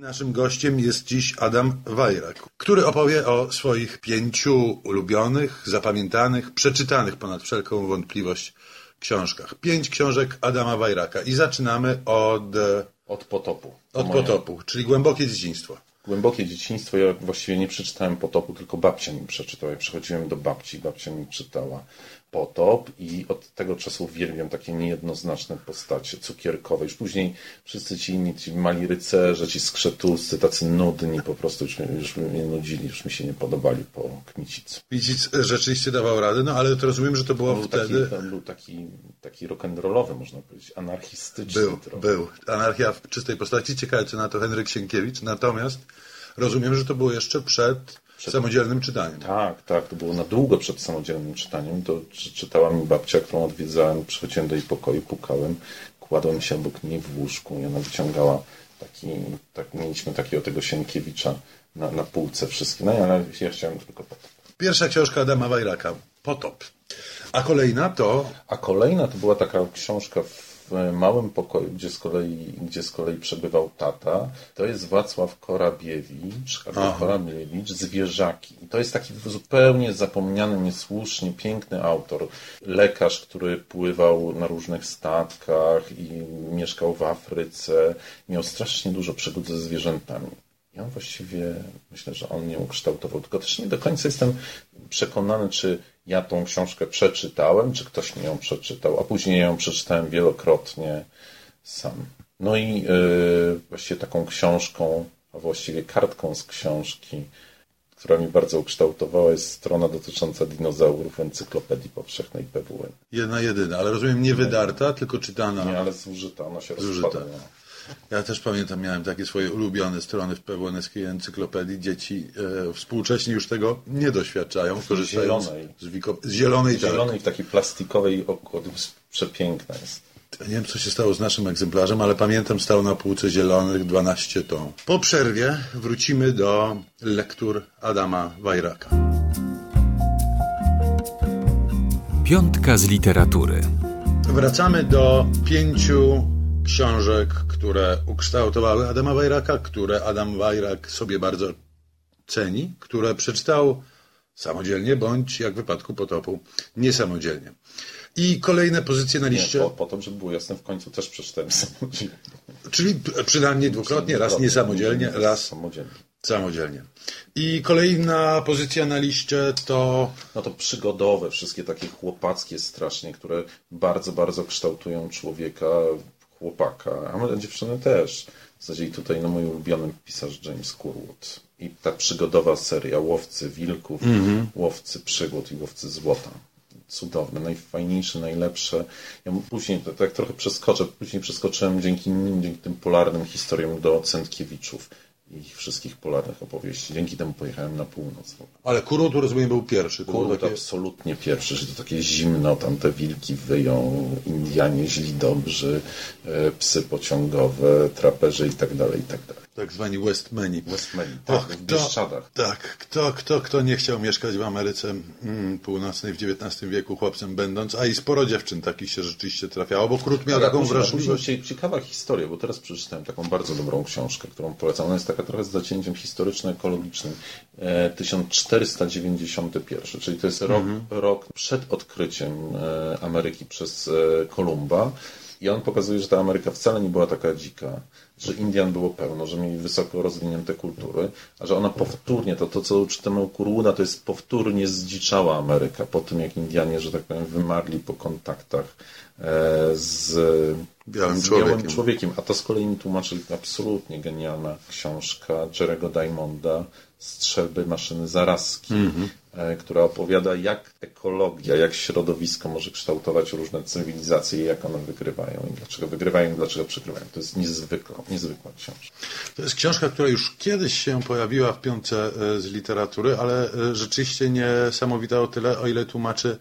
Naszym gościem jest dziś Adam Wajrak, który opowie o swoich pięciu ulubionych, zapamiętanych, przeczytanych ponad wszelką wątpliwość książkach. Pięć książek Adama Wajraka i zaczynamy od... Od potopu. Od moje. potopu, czyli głębokie dzieciństwo. Głębokie dzieciństwo, ja właściwie nie przeczytałem potopu, tylko babcia mi przeczytała. Ja przychodziłem do babci, babcia mi czytała potop i od tego czasu uwielbiam takie niejednoznaczne postacie cukierkowe. Już później wszyscy ci inni, ci mali rycerze, ci skrzetuscy, tacy nudni po prostu już, już mnie nudzili, już mi się nie podobali po Kmicicu. Kmicic rzeczywiście dawał radę, no ale to rozumiem, że to było był wtedy... Taki, był taki, taki rock'n'rollowy, można powiedzieć, anarchistyczny Był, trochę. był. Anarchia w czystej postaci. Ciekawe, czy na to Henryk Sienkiewicz. Natomiast rozumiem, że to było jeszcze przed przed... samodzielnym czytaniem. Tak, tak, to było na długo przed samodzielnym czytaniem. To czytała mi babcia, którą odwiedzałem, przychodziłem do jej pokoju, pukałem, kładłem się obok niej w łóżku i ona wyciągała taki, tak, mieliśmy takiego tego Sienkiewicza na, na półce wszystkie. No ale ja chciałem tylko potop. Pierwsza książka Adama Wajraka, Potop. A kolejna to... A kolejna to była taka książka w w małym pokoju, gdzie z kolei, gdzie z kolei przebywał tata, to jest Wacław Korabiewicz, albo Korabiewicz, Zwierzaki. I to jest taki zupełnie zapomniany, niesłusznie, piękny autor. Lekarz, który pływał na różnych statkach i mieszkał w Afryce. Miał strasznie dużo przygód ze zwierzętami. On właściwie, myślę, że on mnie ukształtował. Tylko też nie do końca jestem przekonany, czy ja tą książkę przeczytałem, czy ktoś mi ją przeczytał, a później ją przeczytałem wielokrotnie sam. No i yy, właściwie taką książką, a właściwie kartką z książki, która mi bardzo ukształtowała, jest strona dotycząca dinozaurów w Encyklopedii Powszechnej PWN. Jedna jedyna, ale rozumiem nie wydarta, tylko czytana. Nie, ale zużyta, ona się zużyta. rozpada. Ja też pamiętam, miałem takie swoje ulubione strony w PWN-skiej encyklopedii. Dzieci e, współcześnie już tego nie doświadczają, korzystając zielonej. z, wiko... z zielonej. Z zielonej tak. w takiej plastikowej okładce. Przepiękna jest. Nie wiem, co się stało z naszym egzemplarzem, ale pamiętam, stał na półce zielonych 12 ton. Po przerwie wrócimy do lektur Adama Wajraka. Piątka z literatury. Wracamy do pięciu książek, które ukształtowały Adama Wajraka, które Adam Wajrak sobie bardzo ceni, które przeczytał samodzielnie, bądź jak w wypadku Potopu, niesamodzielnie. I kolejne pozycje na liście. Nie, po, po to, żeby było jasne, w końcu też przeczytałem samodzielnie. Czyli przynajmniej dwukrotnie, raz niesamodzielnie, raz samodzielnie. Samodzielnie. I kolejna pozycja na liście to. No to przygodowe, wszystkie takie chłopackie strasznie, które bardzo, bardzo kształtują człowieka chłopaka, a dziewczyny też. W zasadzie i tutaj no, mój ulubiony pisarz James Curwood. I ta przygodowa seria Łowcy Wilków, mm -hmm. Łowcy Przygód i Łowcy Złota. Cudowne, najfajniejsze, najlepsze. Ja później, tak trochę przeskoczę, później przeskoczyłem dzięki nim, dzięki tym polarnym historiom do Centkiewiczów ich wszystkich polarnych opowieści. Dzięki temu pojechałem na północ. Ale Kurut, rozumiem, był pierwszy. To Kurut takie... absolutnie pierwszy, że to takie zimno, tam te wilki wyją, Indianie źli dobrzy, e, psy pociągowe, traperzy i tak dalej, i tak dalej tak zwani Westmeni. Westmeni, tak, Och, w Bieszczadach. Tak, kto, kto, kto nie chciał mieszkać w Ameryce mm, Północnej w XIX wieku chłopcem będąc, a i sporo dziewczyn takich się rzeczywiście trafiało, bo Krót miał taką wrażliwość. Ciekawa historia, bo teraz przeczytałem taką bardzo dobrą książkę, którą polecam. Ona jest taka trochę z zacięciem historyczno-ekologicznym. E, 1491, czyli to jest rok, mhm. rok przed odkryciem e, Ameryki przez e, Kolumba. I on pokazuje, że ta Ameryka wcale nie była taka dzika, że Indian było pełno, że mieli wysoko rozwinięte kultury, a że ona powtórnie, to, to co czytamy u Kurłuda, to jest powtórnie zdziczała Ameryka po tym, jak Indianie, że tak powiem, wymarli po kontaktach e, z białym, człowiekiem. białym człowiekiem. A to z kolei mi tłumaczy absolutnie genialna książka Jerego Diamonda Strzelby maszyny zarazki, mm -hmm. która opowiada jak ekologia, jak środowisko może kształtować różne cywilizacje i jak one wygrywają i dlaczego wygrywają i dlaczego przegrywają. To jest niezwykła, niezwykła książka. To jest książka, która już kiedyś się pojawiła w piątce e, z literatury, ale e, rzeczywiście niesamowita o tyle, o ile tłumaczy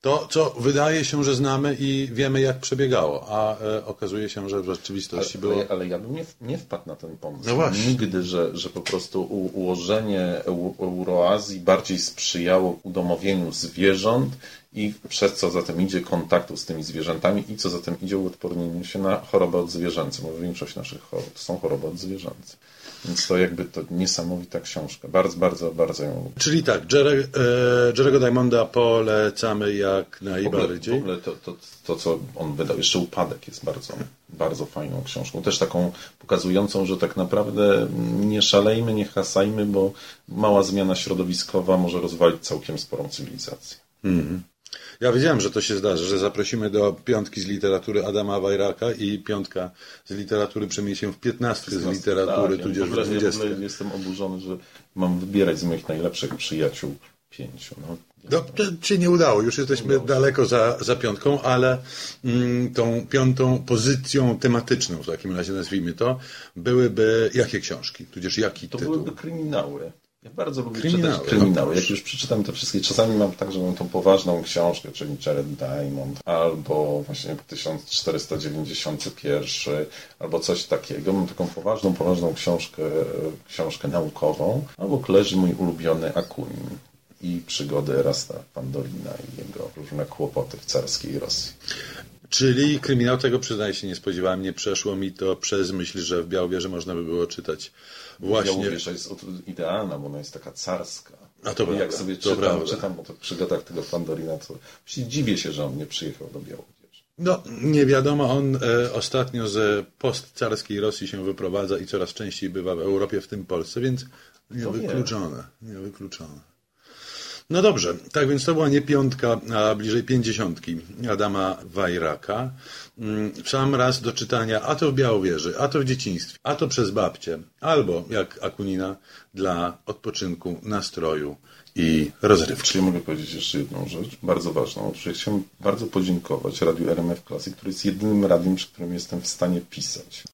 to, co wydaje się, że znamy i wiemy, jak przebiegało, a e, okazuje się, że w rzeczywistości ale, było... Ale ja bym nie, nie wpadł na ten pomysł. No właśnie. Nigdy, że, że po prostu ułożenie Euroazji bardziej sprzyjało udomowieniu zwierząt i przez co zatem idzie kontaktu z tymi zwierzętami i co zatem idzie uodpornienie się na chorobę odzwierzęcą, bo większość naszych chorób to są choroby odzwierzęce. Więc to jakby to niesamowita książka. Bardzo, bardzo, bardzo ją lubię. Czyli tak, Jerry, e, Jerry'ego Diamonda polecamy jak W ogóle, w najbardziej. ogóle to, to, to, co on wydał, jeszcze Upadek jest bardzo, bardzo fajną książką. Też taką pokazującą, że tak naprawdę nie szalejmy, nie hasajmy, bo mała zmiana środowiskowa może rozwalić całkiem sporą cywilizację. Ja wiedziałem, że to się zdarzy, że zaprosimy do piątki z literatury Adama Wajraka i piątka z literatury przemieni się w piętnastkę z literatury, Tak, tudzież ja w dwudziestkę. ogóle jestem oburzony, że mam wybierać z moich najlepszych przyjaciół pięciu. No. No, to się nie udało, już jesteśmy daleko za, za piątką, ale mm, tą piątą pozycją tematyczną, w takim razie nazwijmy to, byłyby jakie książki, tudzież jaki To tytuł? byłyby kryminały. Ja bardzo lubię Kryminały, czytać kryminały. Jak już przeczytam te wszystkie, czasami mam tak, że mam tą poważną książkę, czyli Jared Diamond, albo właśnie 1491, albo coś takiego. Mam taką poważną, poważną książkę, książkę naukową, albo leży mój ulubiony Akunin i przygody Erasta Pandolina i jego różne kłopoty w carskiej Rosji. Czyli kryminał tego, przyznaję się, nie spodziewałem, nie przeszło mi to przez myśl, że w Białowieży można by było czytać właśnie... Białowieża jest idealna, bo ona jest taka carska. A to I jak prawda, sobie to czytam, prawda. czytam o tych przygodach tego Pandorina, to właśnie dziwię się, że on nie przyjechał do Białowieży. No, nie wiadomo, on e, ostatnio z postcarskiej Rosji się wyprowadza i coraz częściej bywa w Europie, w tym Polsce, więc niewykluczone, niewykluczone. No dobrze, tak więc to była nie piątka, a bliżej pięćdziesiątki Adama Wajraka. Mm, W sam raz do czytania, a to w Białowieży, a to w dzieciństwie, a to przez babcię, albo jak Akunina dla odpoczynku, nastroju i rozrywki. Czyli mogę powiedzieć jeszcze jedną rzecz, bardzo ważną. Otóż chciałem bardzo podziękować Radiu RMF Classic, który jest jedynym radiem, przy którym jestem w stanie pisać.